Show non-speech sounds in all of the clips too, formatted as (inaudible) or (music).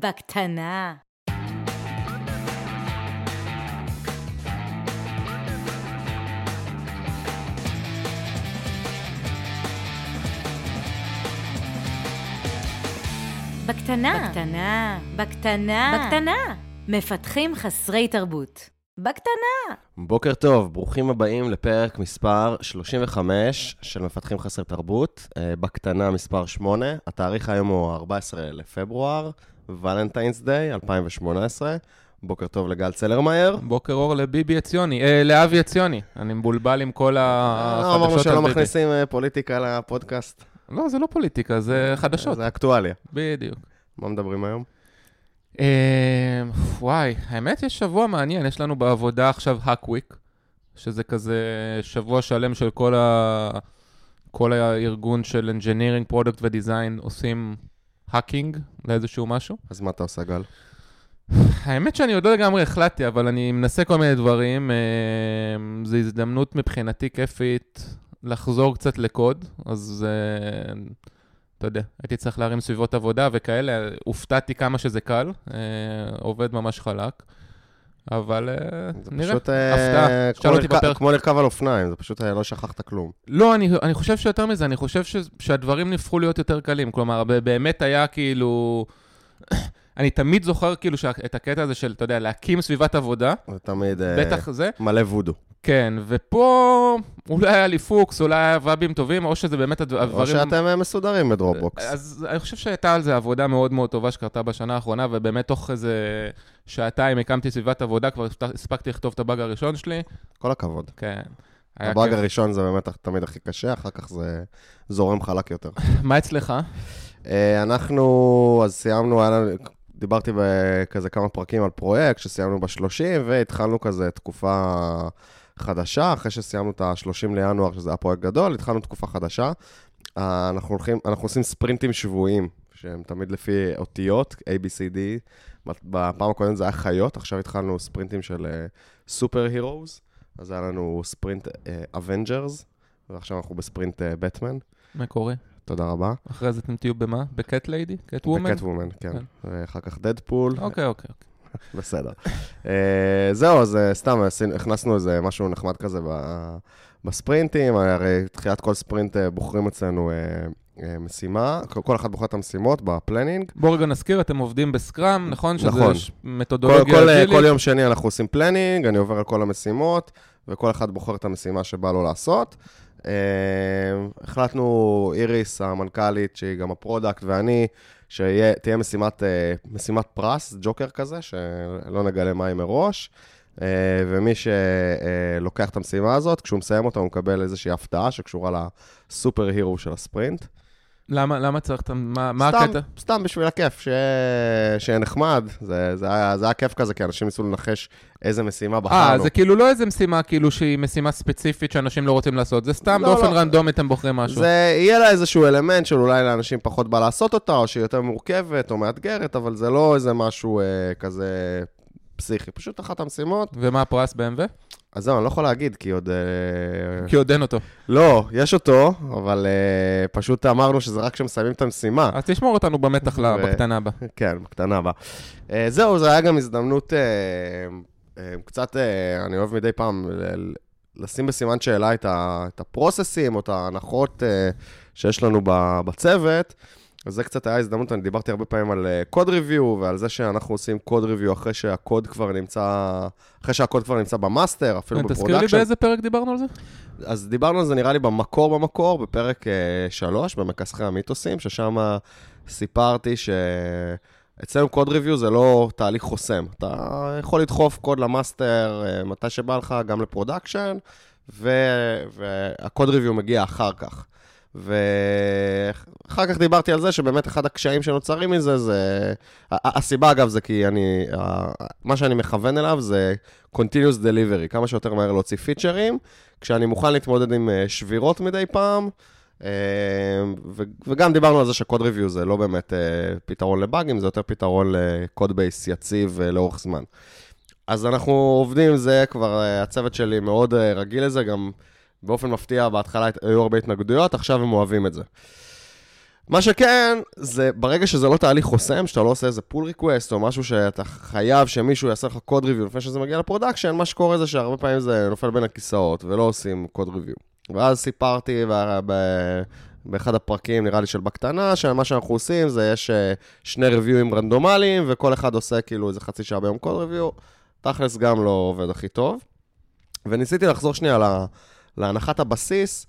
בקטנה. בקטנה. בקטנה. בקטנה. בקטנה. מפתחים חסרי תרבות. בקטנה. בוקר טוב, ברוכים הבאים לפרק מספר 35 של מפתחים חסר תרבות, אה, בקטנה מספר 8. התאריך היום הוא 14 לפברואר, ולנטיינס דיי 2018. בוקר טוב לגל צלרמייר. בוקר אור לביבי עציוני, אה, לאבי עציוני. אני מבולבל עם כל אה, החדשות אמרנו על שלא ביבי. מכניסים אה, פוליטיקה לפודקאסט. לא, זה לא פוליטיקה, זה חדשות. זה אקטואליה. בדיוק. מה מדברים היום? אה, וואי, האמת יש שבוע מעניין, יש לנו בעבודה עכשיו האקוויק, שזה כזה שבוע שלם של כל, ה... כל הארגון של Engineering, Product ו-Design עושים האקינג לאיזשהו משהו. אז מה אתה עושה, גל? האמת שאני עוד לא לגמרי החלטתי, אבל אני מנסה כל מיני דברים. אה, זו הזדמנות מבחינתי כיפית לחזור קצת לקוד, אז אה, אתה יודע, הייתי צריך להרים סביבות עבודה וכאלה, הופתעתי כמה שזה קל, אה, עובד ממש חלק, אבל אה, זה נראה, פשוט אה, הפתעה. אותי לרכב- בפרק. כמו לרכב על אופניים, זה פשוט אה, לא שכחת כלום. לא, אני, אני חושב שיותר מזה, אני חושב ש, שהדברים נהפכו להיות יותר קלים. כלומר, באמת היה כאילו... (coughs) אני תמיד זוכר כאילו את הקטע הזה של, אתה יודע, להקים סביבת עבודה, זה תמיד בטח זה, מלא וודו. כן, ופה אולי היה לי פוקס, אולי היה וואבים טובים, או שזה באמת הדבר- או הדברים... שאתם אה, מסודרים בדרופבוקס. אז אני חושב שהייתה על זה עבודה מאוד מאוד טובה שקרתה בשנה האחרונה, ובאמת תוך איזה שעתיים הקמתי סביבת עבודה, כבר הספק- הספקתי לכתוב את הבאג הראשון שלי, כל הכבוד. כן. הבאג כיף. הראשון זה באמת תמיד הכי קשה, אחר כך זה זורם חלק יותר. (laughs) מה אצלך? אה, אנחנו, אז סיימנו, היה לנו, דיברתי בכזה כמה פרקים על פרויקט שסיימנו ב-30, והתחלנו כזה תקופה חדשה, אחרי שסיימנו את ה-30 לינואר, שזה היה פרויקט גדול, התחלנו תקופה חדשה. אה, אנחנו הולכים, אנחנו עושים ספרינטים שבועיים, שהם תמיד לפי אותיות, A, B, C, D. בפעם הקודמת זה היה חיות, עכשיו התחלנו ספרינטים של super heroes, אז היה לנו ספרינט אבנג'רס, ועכשיו אנחנו בספרינט בטמן. מקורי. תודה רבה. אחרי זה אתם תהיו במה? ב cat lady? Catwoman? ב Catwoman, כן. כן. ואחר כך דדפול, אוקיי, אוקיי. בסדר. אה, זהו, אז אה, סתם הכנסנו איזה משהו נחמד כזה בספרינטים, הרי תחילת כל ספרינט אה, בוחרים אצלנו משימה, כל- כל אחד בוחר את המשימות ב planning. בוא רגע נזכיר, אתם עובדים ב Scrum, נכון? שזה נכון. ש- כל, מתודולוגיה כל, אג'ילית. כל יום שני אנחנו עושים planning, אני עובר על כל המשימות, וכל אחד בוחר את המשימה שבא לו לעשות. אה, החלטנו, איריס, המנכ"לית, שהיא גם ה product, ואני, שתהיה משימת, אה, משימת פרס, ג'וקר כזה, שלא נגלה מהי מראש. אה, ומי שלוקח את המשימה הזאת, כשהוא מסיים אותה, הוא מקבל איזושהי הפתעה שקשורה לסופר הירו של הספרינט. למה למה צריך את ה... מה מה סתם, הקטע? סתם בשביל הכיף, שיהיה, שיהיה נחמד. זה, זה, היה, זה היה כיף כזה, כי אנשים ניסו לנחש איזה משימה אה, בחרנו. זה כאילו לא איזה משימה כאילו שהיא משימה ספציפית שאנשים לא רוצים לעשות, זה סתם לא, באופן לא. רנדומי אתם בוחרים משהו. זה יהיה לה איזשהו אלמנט של אולי לאנשים פחות בא לעשות אותה, או שהיא יותר מורכבת או מאתגרת, אבל זה לא איזה משהו אה, כזה פסיכי. פשוט אחת המשימות. ומה הפרס ב-MV? אז זהו, אני לא יכול להגיד, כי עוד... אה, כי עוד אין אותו. לא, יש אותו, אבל אה, פשוט אמרנו שזה רק כשמסיימים את המשימה. אז תשמור אותנו במתח ו- בקטנה הבאה. כן, בקטנה הבאה. אה, זהו, זו היה גם הזדמנות אה, קצת, אני אוהב מדי פעם לשים בסימן שאלה את, ה, את הפרוססים או את ההנחות שיש לנו בצוות. אז זה קצת היה הזדמנות, אני דיברתי הרבה פעמים על קוד ריוויו ועל זה שאנחנו עושים קוד ריוויו אחרי שהקוד כבר נמצא, אחרי שהקוד כבר נמצא ב master, אפילו כן, תזכיר לי ב production. באיזה פרק דיברנו על זה? אז דיברנו על זה נראה לי במקור במקור, בפרק 3, במכסחי המיתוסים, ששם סיפרתי שאצלנו code review זה לא תהליך חוסם. אתה יכול לדחוף קוד ל master אה, מתי שבא לך, גם ל production, וה code review מגיע אחר כך. ואחר כך דיברתי על זה שבאמת אחד הקשיים שנוצרים מזה זה... הסיבה אגב זה כי אני... מה שאני מכוון אליו זה continuous delivery, כמה שיותר מהר להוציא פיצ'רים, כשאני מוכן להתמודד עם אה, שבירות מדי פעם, אה, וגם דיברנו על זה שקוד ריוויו זה לא באמת אה, פתרון לבאגים, זה יותר פתרון לקוד בייס יציב לאורך זמן. אז אנחנו עובדים עם זה, כבר הצוות שלי מאוד רגיל לזה, גם באופן מפתיע, בהתחלה היו הרבה התנגדויות, עכשיו הם אוהבים את זה. מה שכן, זה ברגע שזה לא תהליך חוסם, שאתה לא עושה איזה pull request או משהו שאתה חייב שמישהו יעשה לך code review לפני שזה מגיע ל production, מה שקורה זה שהרבה פעמים זה נופל בין הכיסאות ולא עושים code review. ואז סיפרתי באחד הפרקים, נראה לי של בקטנה, שמה שאנחנו עושים זה יש אה, שני ריוויואים רנדומליים, וכל אחד עושה כאילו איזה חצי שעה ביום code review, תכלס גם לא עובד הכי טוב. וניסיתי לחזור שנייה לה, להנחת הבסיס,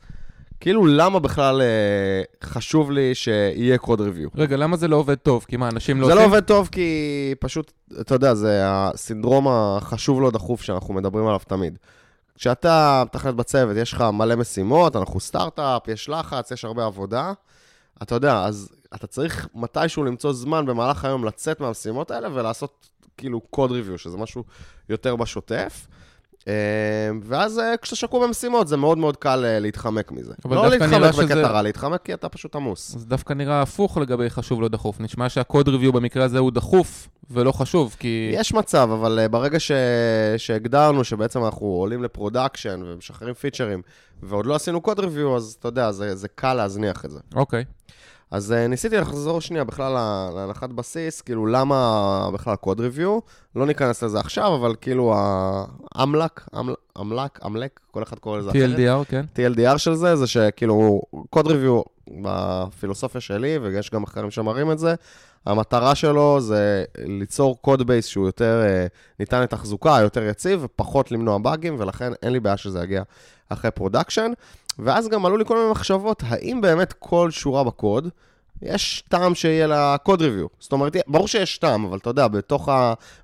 כאילו למה בכלל אה, חשוב לי שיהיה קוד ריוויו. רגע, למה זה לא עובד טוב? כי מה, אנשים לא זה עושים? לא עובד טוב כי פשוט, אתה יודע, זה הסינדרום החשוב לא דחוף שאנחנו מדברים עליו תמיד. כשאתה מתכנת בצוות, יש לך מלא משימות, אנחנו סטארט-אפ, יש לחץ, יש הרבה עבודה. אתה יודע, אז אתה צריך מתישהו למצוא זמן במהלך היום לצאת מהמשימות האלה ולעשות כאילו קוד ריוויו, שזה משהו יותר בשוטף. אה, ואז אה, כשאתה שקוע במשימות, זה מאוד מאוד קל אה, להתחמק מזה. לא להתחמק שזה- בקטע רע, להתחמק כי אתה פשוט עמוס. זה דווקא נראה הפוך לגבי חשוב לא דחוף. נשמע שה code review במקרה הזה הוא דחוף ולא חשוב, כי... יש מצב, אבל ברגע ש... שהגדרנו שבעצם אנחנו עולים ל production ומשחררים פיצ'רים, ועוד לא עשינו code review, אז אתה יודע, זה, זה קל להזניח את זה. אוקיי. אז uh, ניסיתי לחזור שנייה בכלל לה- להנחת בסיס, כאילו למה בכלל code review? לא ניכנס לזה עכשיו, אבל כאילו האמלק, אמל- אמלק, אמלק, כל אחד קורא לזה אחרת. TLDR, כן. TLDR של זה, זה שכאילו, code review בפילוסופיה שלי, ויש גם מחקרים שמראים את זה, המטרה שלו זה ליצור code base שהוא יותר אה, ניתן לתחזוקה, יותר יציב, ופחות למנוע באגים, ולכן אין לי בעיה שזה יגיע אחרי production. ואז גם עלו לי כל מיני מחשבות, האם באמת כל שורה בקוד, יש טעם שיהיה לה קוד ריוויו. זאת אומרת, ברור שיש טעם, אבל אתה יודע, בתוך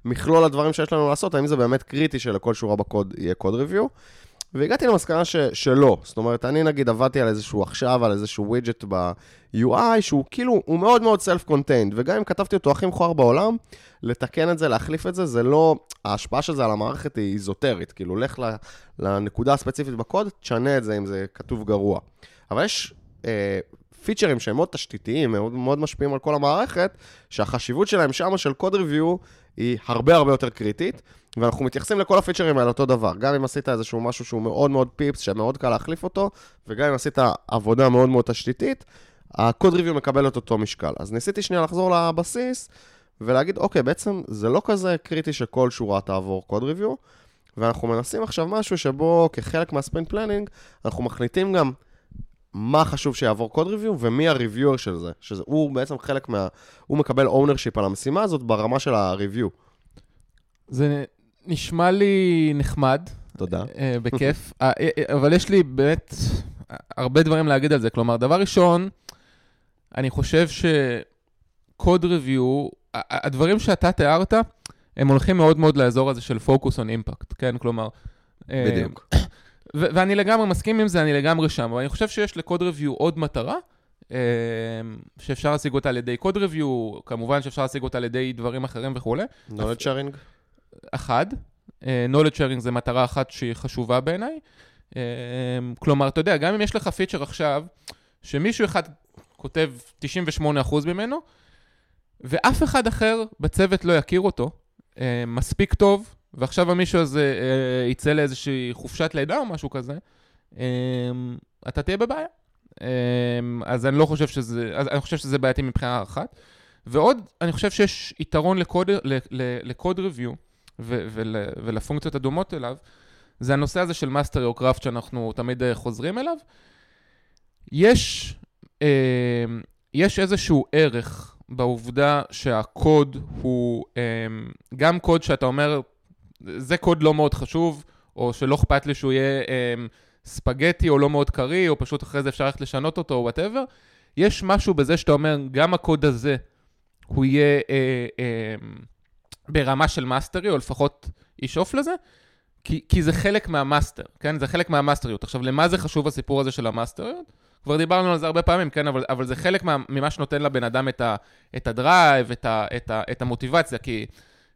המכלול הדברים שיש לנו לעשות, האם זה באמת קריטי שלכל שורה בקוד יהיה קוד ריוויו? והגעתי למסקנה ש, שלא. זאת אומרת, אני נגיד עבדתי על איזשהו עכשיו, על איזשהו ווידג'ט ב-UI, שהוא כאילו, הוא מאוד מאוד self-contained, וגם אם כתבתי אותו הכי מכוער בעולם, לתקן את זה, להחליף את זה, זה לא, ההשפעה של זה על המערכת היא איזוטרית, כאילו, לך ל- לנקודה הספציפית בקוד, תשנה את זה אם זה כתוב גרוע. אבל יש אה, פיצ'רים שהם מאוד תשתיתיים, מאוד, מאוד משפיעים על כל המערכת, שהחשיבות שלהם שמה של קוד ריוויו היא הרבה הרבה יותר קריטית, ואנחנו מתייחסים לכל הפיצ'רים האלה אותו דבר. גם אם עשית איזשהו משהו שהוא מאוד מאוד פיפס, שמאוד קל להחליף אותו, וגם אם עשית עבודה מאוד מאוד תשתיתית, הקוד ריוויו מקבל את אותו משקל. אז ניסיתי שנייה לחזור לבסיס, ולהגיד, אוקיי, בעצם זה לא כזה קריטי שכל שורה תעבור קוד ריוויו, ואנחנו מנסים עכשיו משהו שבו כחלק מה sprint planning, אנחנו מחליטים גם מה חשוב שיעבור code review ומי ה reviewer של זה. שהוא בעצם חלק מה... הוא מקבל ownership על המשימה הזאת ברמה של הריוויו. זה נשמע לי נחמד, תודה. אה, בכיף, אה, אה, אבל יש לי באמת הרבה דברים להגיד על זה. כלומר, דבר ראשון, אני חושב ש code review, הדברים שאתה תיארת, הם הולכים מאוד מאוד לאזור הזה של פוקוס און אימפקט, כן? כלומר... בדיוק. (coughs) ו- ואני לגמרי מסכים עם זה, אני לגמרי שם, אבל אני חושב שיש לקוד ריוויו עוד מטרה, שאפשר להשיג אותה על ידי קוד ריוויו, כמובן שאפשר להשיג אותה על ידי דברים אחרים וכולי. knowledge sharing? אחד, אה, knowledge sharing זה מטרה אחת שהיא חשובה בעיניי. אה, כלומר, אתה יודע, גם אם יש לך פיצ'ר עכשיו, שמישהו אחד כותב 98% ממנו, ואף אחד אחר בצוות לא יכיר אותו אה, מספיק טוב, ועכשיו המישהו הזה יצא לאיזושהי חופשת לידה או משהו כזה, אתה תהיה בבעיה. אז אני לא חושב שזה, אני חושב שזה בעייתי מבחינה אחת. ועוד, אני חושב שיש יתרון לקוד, לקוד ריוויו ו- ול- ולפונקציות הדומות אליו, זה הנושא הזה של mastery או craft שאנחנו תמיד אה, חוזרים אליו. יש, אה, יש איזשהו ערך בעובדה שהקוד הוא אה, גם קוד שאתה אומר, זה קוד לא מאוד חשוב, או שלא אכפת לי שהוא יהיה אה, ספגטי או לא מאוד קריא, או פשוט אחרי זה אפשר ללכת לשנות אותו או whatever. יש משהו בזה שאתה אומר, גם הקוד הזה, הוא יהיה אה, אה, ברמה של mastery, או לפחות ישאוף לזה, כי, כי זה חלק מה master, כן? זה חלק מהמאסטריות. עכשיו, למה זה חשוב הסיפור הזה של המאסטריות? כבר דיברנו על זה הרבה פעמים, כן? אבל, אבל זה חלק מה, ממה שנותן לבן אדם את, ה, את ה drive, את, ה, את, ה, את המוטיבציה, כי,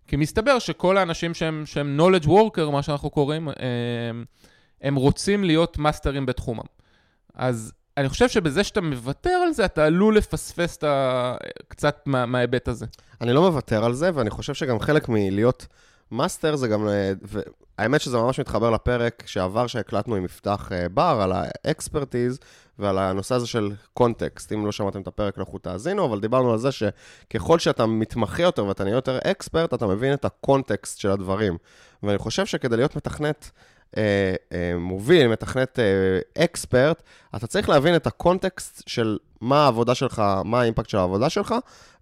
כי מסתבר שכל האנשים שהם, שהם knowledge worker, מה שאנחנו קוראים, הם, הם רוצים להיות מאסטרים בתחומם. אז אני חושב שבזה שאתה מוותר על זה, אתה עלול לפספס את ה... קצת מה, מההיבט הזה. אני לא מוותר על זה, ואני חושב שגם חלק מלהיות master זה גם, אה, ו- האמת שזה ממש מתחבר לפרק שעבר שהקלטנו עם יפתח אה, בר על ה expertise ועל הנושא הזה של context. אם לא שמעתם את הפרק, לכו תאזינו, אבל דיברנו על זה שככל שאתה מתמחה יותר ואתה נהיה יותר expert, אתה מבין את ה context של הדברים. ואני חושב שכדי להיות מתכנת אה, אה, מוביל, מתכנת אה, expert, אתה צריך להבין את ה context של מה העבודה שלך, מה ה impact של העבודה שלך,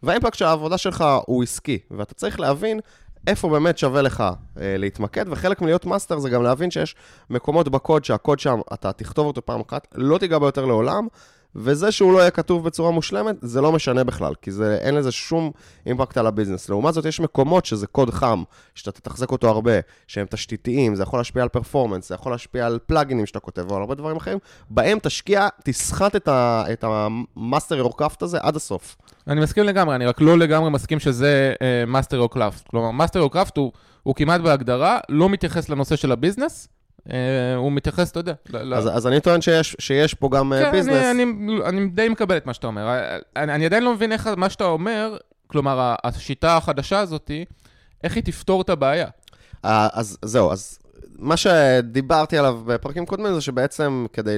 וה impact של העבודה שלך הוא עסקי. ואתה צריך להבין איפה באמת שווה לך אה, להתמקד, וחלק מלהיות master זה גם להבין שיש מקומות בקוד שהקוד שם, אתה תכתוב אותו פעם אחת, לא תיגע בו יותר לעולם, וזה שהוא לא יהיה כתוב בצורה מושלמת, זה לא משנה בכלל, כי זה, אין לזה שום impact על ה business. לעומת זאת, יש מקומות שזה קוד חם, שאתה תתחזק אותו הרבה, שהם תשתיתיים, זה יכול להשפיע על performance, זה יכול להשפיע על פלאגינים שאתה כותב, או על הרבה דברים אחרים, בהם תשקיע, תסחט את, ה, את ה master your craft הזה עד הסוף. אני מסכים לגמרי, אני רק לא לגמרי מסכים שזה master your craft. כלומר, master your craft הוא, הוא כמעט בהגדרה לא מתייחס לנושא של ה business, uh, הוא מתייחס, אתה יודע. אז, אז אני טוען שיש, שיש פה גם אה, כן, business. אני, אני, אני די מקבל את מה שאתה אומר. אני, אני עדיין לא מבין איך מה שאתה אומר, כלומר, השיטה החדשה הזאת, איך היא תפתור את הבעיה. אה, אז זהו, אז מה שדיברתי עליו בפרקים קודמים זה שבעצם כדי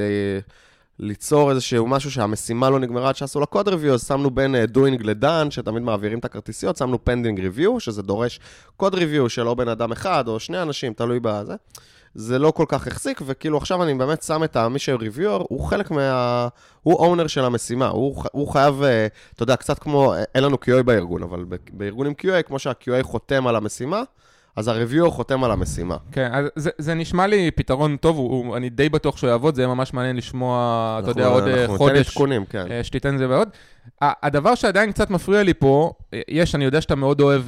ליצור איזשהו משהו שהמשימה לא נגמרה עד שעשו לה קוד ריוויו, אז שמנו בין אה, doing לדן, שתמיד מעבירים את הכרטיסיות, שמנו pending review, שזה דורש קוד ריוויו של או בן אדם אחד או שני אנשים, תלוי בזה. זה לא כל כך החזיק, וכאילו עכשיו אני באמת שם את מי שריוויור, הוא חלק מה... הוא אונר של המשימה, הוא, הוא חייב, אה, אתה יודע, קצת כמו, אה, אין לנו QA בארגון, אבל בארגון עם QA, כמו שה-QA חותם על המשימה, אז ה-reviewer חותם על המשימה. כן, אז זה, זה נשמע לי פתרון טוב, הוא, הוא- אני די בטוח שהוא יעבוד, זה יהיה ממש מעניין לשמוע, אתה יודע, אנחנו- עוד אה, אנחנו ניתן חודש, עדכונים, כן. אה, שתיתן את זה ועוד. הדבר שעדיין קצת מפריע לי פה, אה, יש, אני יודע שאתה מאוד אוהב,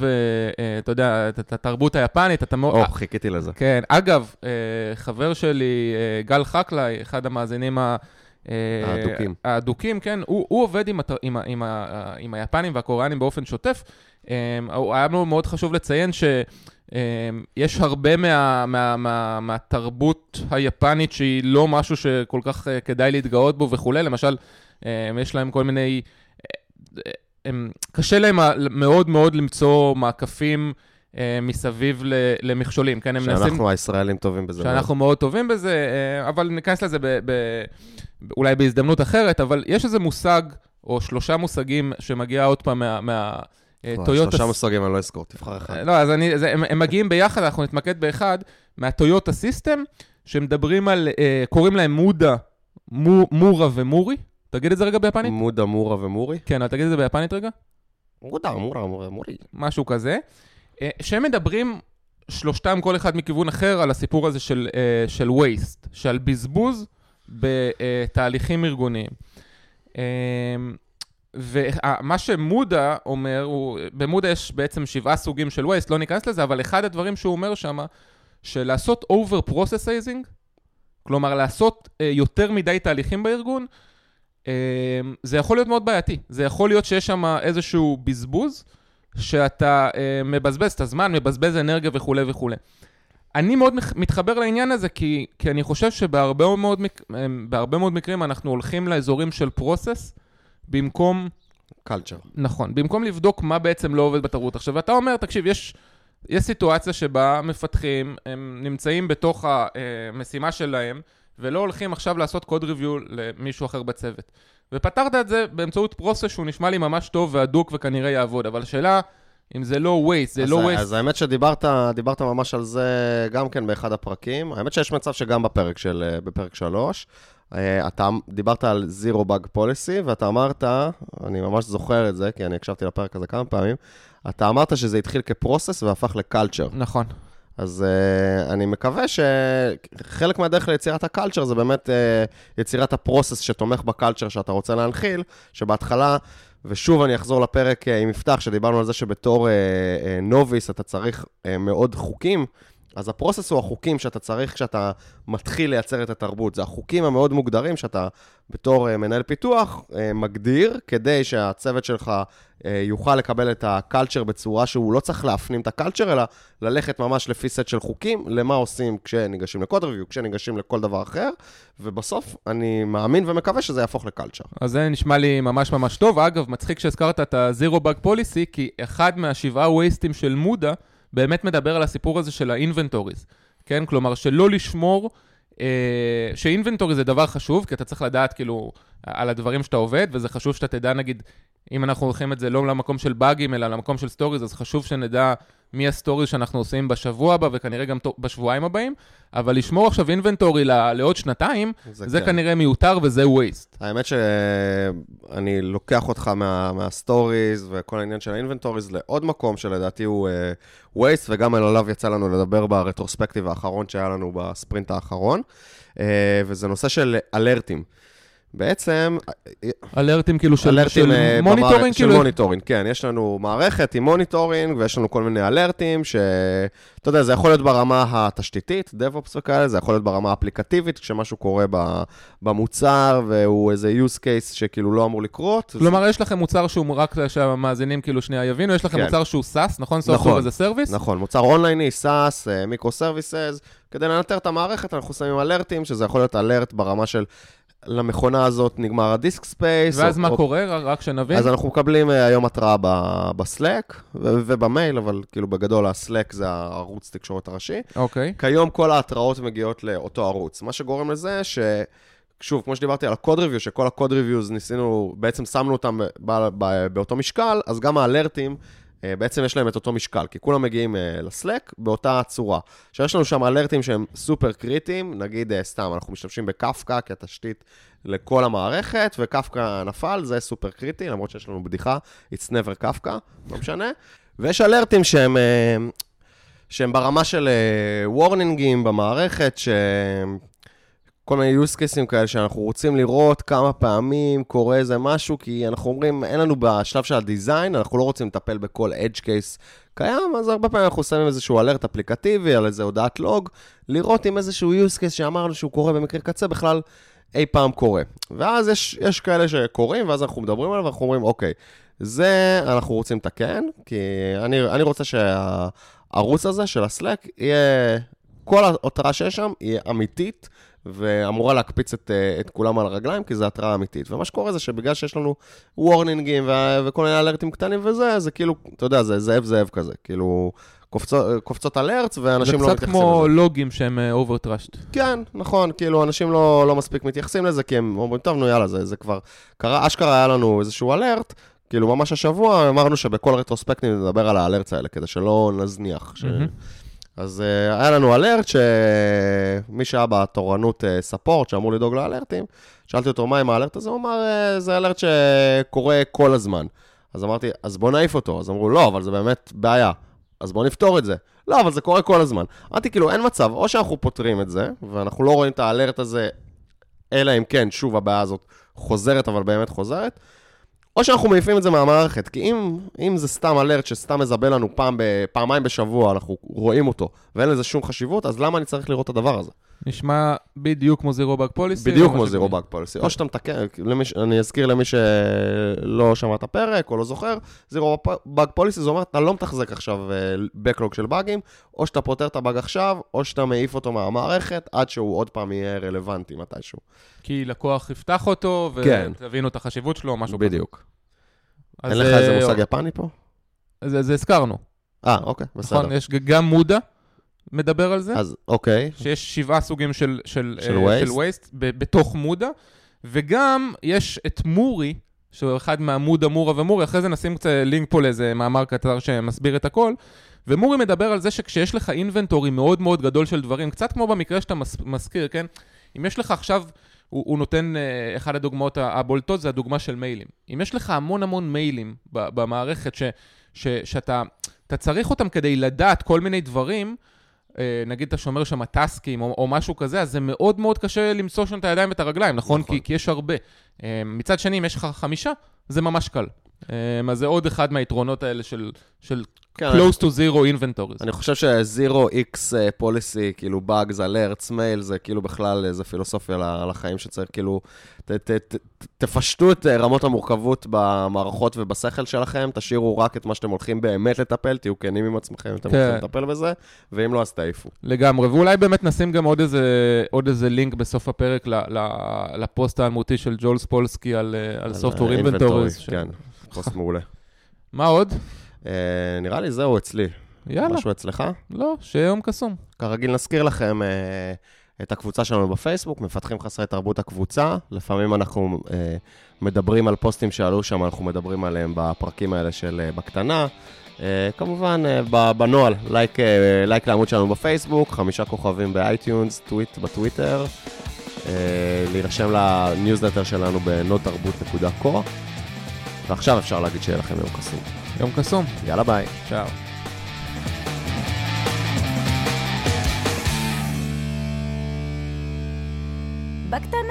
אתה יודע, את התרבות היפנית, אתה מאוד... או, חיכיתי לזה. כן, אגב, חבר שלי, גל חקלאי, אחד המאזינים ה... האדוקים. האדוקים, כן, הוא, הוא עובד עם, הת... עם. עם. עם היפנים והקוריאנים באופן שוטף. היה לנו מאוד חשוב לציין שיש הרבה מה... מה... מה... מהתרבות היפנית שהיא לא משהו שכל כך אה, כדאי להתגאות בו וכולי. למשל, אה, יש להם כל מיני... אה, אה, הם, קשה להם מאוד מאוד למצוא מעקפים אה, מסביב ל, למכשולים, כן? הם מנסים... שאנחנו הישראלים טובים בזה. שאנחנו מאוד טובים בזה, אה, אבל ניכנס לזה ב, ב, אולי בהזדמנות אחרת, אבל יש איזה מושג, או שלושה מושגים שמגיעה עוד פעם מה... מה טויוטה... שלושה מושגים, אני לא אזכור, תבחר אחד. לא, אז אני, זה, הם, הם מגיעים ביחד, אנחנו נתמקד באחד, מה Toyota system, שמדברים על, אה, קוראים להם muda, mu, mura ו muri. תגיד את זה רגע ביפנית? muda, mura ו muri? כן, אבל תגיד את זה ביפנית רגע. muda, mura, mura, muri. משהו כזה, אה, שהם מדברים, שלושתם, כל אחד מכיוון אחר, על הסיפור הזה של, אה, של waste, של בזבוז בתהליכים ארגוניים. אה, ומה שמודה אומר, הוא, במודה יש בעצם שבעה סוגים של waste, לא ניכנס לזה, אבל אחד הדברים שהוא אומר שם, שלעשות over processing, כלומר לעשות אה, יותר מדי תהליכים בארגון, אה, זה יכול להיות מאוד בעייתי. זה יכול להיות שיש שם איזשהו בזבוז, שאתה אה, מבזבז את הזמן, מבזבז אנרגיה וכולי וכולי. אני מאוד מתחבר לעניין הזה, כי, כי אני חושב שבהרבה מאוד, בהרבה מאוד מקרים אנחנו הולכים לאזורים של פרוסס, במקום, קלצ'ר. נכון, במקום לבדוק מה בעצם לא עובד בתרבות. עכשיו, אתה אומר, תקשיב, יש, יש סיטואציה שבה מפתחים, הם נמצאים בתוך המשימה שלהם, ולא הולכים עכשיו לעשות קוד ריוויו למישהו אחר בצוות. ופתרת את זה באמצעות פרוסס שהוא נשמע לי ממש טוב והדוק וכנראה יעבוד, אבל השאלה, אם זה לא waste, זה אז, לא waste. אז האמת שדיברת דיברת ממש על זה גם כן באחד הפרקים. האמת שיש מצב שגם בפרק של, בפרק 3, אתה דיברת על Zero Bug Policy, ואתה אמרת, אני ממש זוכר את זה, כי אני הקשבתי לפרק הזה כמה פעמים, אתה אמרת שזה התחיל כפרוסס והפך לקלצ'ר. נכון. אז uh, אני מקווה שחלק מהדרך ליצירת הקלצ'ר זה באמת uh, יצירת הפרוסס שתומך בקלצ'ר שאתה רוצה להנחיל, שבהתחלה, ושוב אני אחזור לפרק uh, עם יפתח, שדיברנו על זה שבתור uh, uh, נוביס אתה צריך uh, מאוד חוקים, אז הפרוסס הוא החוקים שאתה צריך כשאתה מתחיל לייצר את התרבות. זה החוקים המאוד מוגדרים שאתה בתור uh, מנהל פיתוח uh, מגדיר, כדי שהצוות שלך uh, יוכל לקבל את הקלצ'ר בצורה שהוא לא צריך להפנים את הקלצ'ר, אלא ללכת ממש לפי סט של חוקים, למה עושים כשניגשים לקוד ריוויו, כשניגשים לכל דבר אחר, ובסוף אני מאמין ומקווה שזה יהפוך ל culture. אז זה נשמע לי ממש ממש טוב. אגב, מצחיק שהזכרת את ה-Zero Bug Policy, כי אחד מהשבעה wasteים של muda באמת מדבר על הסיפור הזה של ה-inventories, כן? כלומר, שלא לשמור, אה, ש-inventory זה דבר חשוב, כי אתה צריך לדעת כאילו על הדברים שאתה עובד, וזה חשוב שאתה תדע, נגיד, אם אנחנו הולכים את זה לא למקום של באגים, אלא למקום של stories, אז חשוב שנדע מה ה stories שאנחנו עושים בשבוע הבא, וכנראה גם בשבועיים הבאים, אבל לשמור עכשיו inventory לעוד שנתיים, זה, זה כן. כנראה מיותר וזה waste. האמת שאני לוקח אותך מה, מה stories וכל העניין של ה inventories לעוד מקום שלדעתי הוא uh, waste, וגם עליו יצא לנו לדבר ב retrospective האחרון שהיה לנו בספרינט האחרון, uh, וזה נושא של אלרטים. בעצם... אלרטים כאילו של, אלרטים, של uh, monitoring? במערכ... כאילו? של monitoring, כן. יש לנו מערכת עם monitoring, ויש לנו כל מיני אלרטים, שאתה יודע, זה יכול להיות ברמה התשתיתית, DevOps וכאלה, זה יכול להיות ברמה האפליקטיבית, כשמשהו קורה במוצר, והוא איזה use case שכאילו לא אמור לקרות. כלומר, זה... יש לכם מוצר שהוא רק שהמאזינים כאילו שנייה יבינו, יש לכם כן. מוצר שהוא SaaS, נכון? נכון, איזה service? נכון, מוצר אונלייני, SaaS, microservices. כדי לנטר את המערכת, אנחנו שמים אלרטים, שזה יכול להיות אלרט ברמה של למכונה הזאת נגמר ה disk space. ואז או, מה או... קורה? רק שנבין. אז אנחנו מקבלים uh, היום התראה ב Slack ובמייל, אבל כאילו בגדול ה Slack זה הערוץ תקשורת הראשי. אוקיי. Okay. כיום כל ההתראות מגיעות לאותו ערוץ. מה שגורם לזה ש... שוב, כמו שדיברתי על ה code review, שכל ה code reviews ניסינו, בעצם שמנו אותם באותו משקל, אז גם האלרטים אה, בעצם יש להם את אותו משקל, כי כולם מגיעים אה, ל Slack באותה צורה. עכשיו יש לנו שם אלרטים שהם סופר קריטיים, נגיד אה, סתם, אנחנו משתמשים בקפקא כתשתית לכל המערכת, וקפקא נפל, זה סופר קריטי, למרות שיש לנו בדיחה, it's never Kafka, לא משנה. ויש אלרטים שהם, שהם ברמה של וורנינגים במערכת, שהם... כל מיני use cases כאלה שאנחנו רוצים לראות כמה פעמים קורה איזה משהו, כי אנחנו אומרים, אין לנו בשלב של הדיזיין, אנחנו לא רוצים לטפל בכל edge case קיים, אז הרבה פעמים אנחנו שמים איזשהו אלרט אפליקטיבי על איזה הודעת לוג, לראות אם איזשהו use case שאמרנו שהוא קורה במקרה קצה בכלל אי פעם קורה. ואז יש, יש כאלה שקורים, ואז אנחנו מדברים עליו ואנחנו אומרים, אוקיי, זה אנחנו רוצים לתקן, כי אני, אני רוצה שהערוץ הזה של ה Slack יהיה, כל התראה שיש שם יהיה אמיתית. ואמורה להקפיץ את, אה, את כולם על הרגליים, כי זו התראה אמיתית. ומה שקורה זה שבגלל שיש לנו warningים ו- וכל מיני אלרטים קטנים וזה, זה כאילו, אתה יודע, זה זאב זאב כזה. כאילו, קופצות, קופצות alerts, ואנשים לא מתייחסים לזה. זה קצת כמו לוגים שהם over-trashed. Uh, כן, נכון, כאילו, אנשים לא, לא מספיק מתייחסים לזה, כי הם אומרים, טוב, נו, יאללה, זה, זה כבר קרה, אשכרה היה לנו איזשהו אלרט, כאילו, ממש השבוע אמרנו שבכל רטרוספקטים נדבר על האלרטס האלה, כדי שלא נזניח. ש... אז uh, היה לנו אלרט שמי שהיה בתורנות ספורט, uh, שאמור לדאוג לאלרטים, שאלתי אותו מה עם האלרט הזה, הוא אמר, uh, זה אלרט שקורה כל הזמן. אז אמרתי, אז בוא נעיף אותו. אז אמרו, לא, אבל זה באמת בעיה. אז בוא נפתור את זה. לא, אבל זה קורה כל הזמן. אמרתי, כאילו, אין מצב, או שאנחנו פותרים את זה, ואנחנו לא רואים את האלרט הזה, אלא אם כן, שוב, הבעיה הזאת חוזרת, אבל באמת חוזרת, או שאנחנו מעיפים את זה מהמערכת, כי אם, אם זה סתם אלרט שסתם מזבל לנו פעם, פעמיים בשבוע, אנחנו רואים אותו, ואין לזה שום חשיבות, אז למה אני צריך לראות את הדבר הזה? נשמע בדיוק כמו זירו באג פוליסי. בדיוק כמו זירו באג פוליסי. או שאתה מתקן, אני אזכיר למי שלא שמע את הפרק או לא זוכר, זירו באג פוליסי, זה אומר, אתה לא מתחזק עכשיו Backlog אה, של באגים, או שאתה פותר את הבאג עכשיו, או שאתה מעיף אותו מהמערכת, עד שהוא עוד פעם יהיה רלוונטי מתישהו. כי לקוח יפתח אותו, כן. ותבינו את החשיבות שלו, משהו כזה. בדיוק. אין לך איזה אה, מושג יפני פה? זה הזכרנו. אה, אוקיי, בסדר. נכון, יש גם מודה. מדבר על זה. אז אוקיי. שיש שבעה סוגים של, של, של, uh, של waste ב, בתוך מודה, וגם יש את מורי, שהוא אחד מהמודה מורה ומורי, אחרי זה נשים קצת לינק פה לאיזה מאמר קצר שמסביר את הכל. ומורי מדבר על זה שכשיש לך אינבנטורי מאוד מאוד גדול של דברים, קצת כמו במקרה שאתה מס, מזכיר, כן? אם יש לך עכשיו, הוא, הוא נותן, uh, אחד הדוגמאות הבולטות זה הדוגמה של מיילים. אם יש לך המון המון מיילים במערכת ש, ש, שאתה צריך אותם כדי לדעת כל מיני דברים, אה, נגיד אתה שומר שם טסקים או, או משהו כזה, אז זה מאוד מאוד קשה למצוא שם את הידיים ואת הרגליים, נכון? נכון. כי, כי יש הרבה. אה, מצד שני, אם יש לך חמישה, זה ממש קל. אה, אז זה עוד אחד מהיתרונות האלה של, של כן, close to zero inventories. אני חושב ש-zero x policy, כאילו bugs, alerts, mail, זה כאילו בכלל איזה פילוסופיה לחיים שצריך, כאילו, ת, ת, ת, תפשטו את רמות המורכבות במערכות ובשכל שלכם, תשאירו רק את מה שאתם הולכים באמת לטפל, תהיו כנים עם עצמכם, אתם כן. הולכים לטפל בזה, ואם לא, אז תעיפו. לגמרי, ואולי באמת נשים גם עוד איזה, עוד איזה לינק בסוף הפרק ל, ל, לפוסט האלמותי של ג'ול ספולסקי על, על, על Software Inventories. כן, פוסט מעולה. מה עוד? אה, נראה לי זהו אצלי. יאללה. משהו אצלך? לא, שיהיה יום קסום. כרגיל נזכיר לכם אה, את הקבוצה שלנו בפייסבוק, מפתחים חסרי תרבות הקבוצה. לפעמים אנחנו אה, מדברים על פוסטים שעלו שם, אנחנו מדברים עליהם בפרקים האלה של אה, בקטנה. אה, כמובן, אה, בנוהל, לייק, אה, לייק לעמוד שלנו בפייסבוק, חמישה כוכבים ב iTunes, טוויט בטוויטר. אה, להירשם לניוזלטר שלנו ב nodatarbut.co. ועכשיו אפשר להגיד שיהיה לכם יום קסום. יום קסום. יאללה ביי. צ'או. בקטנה.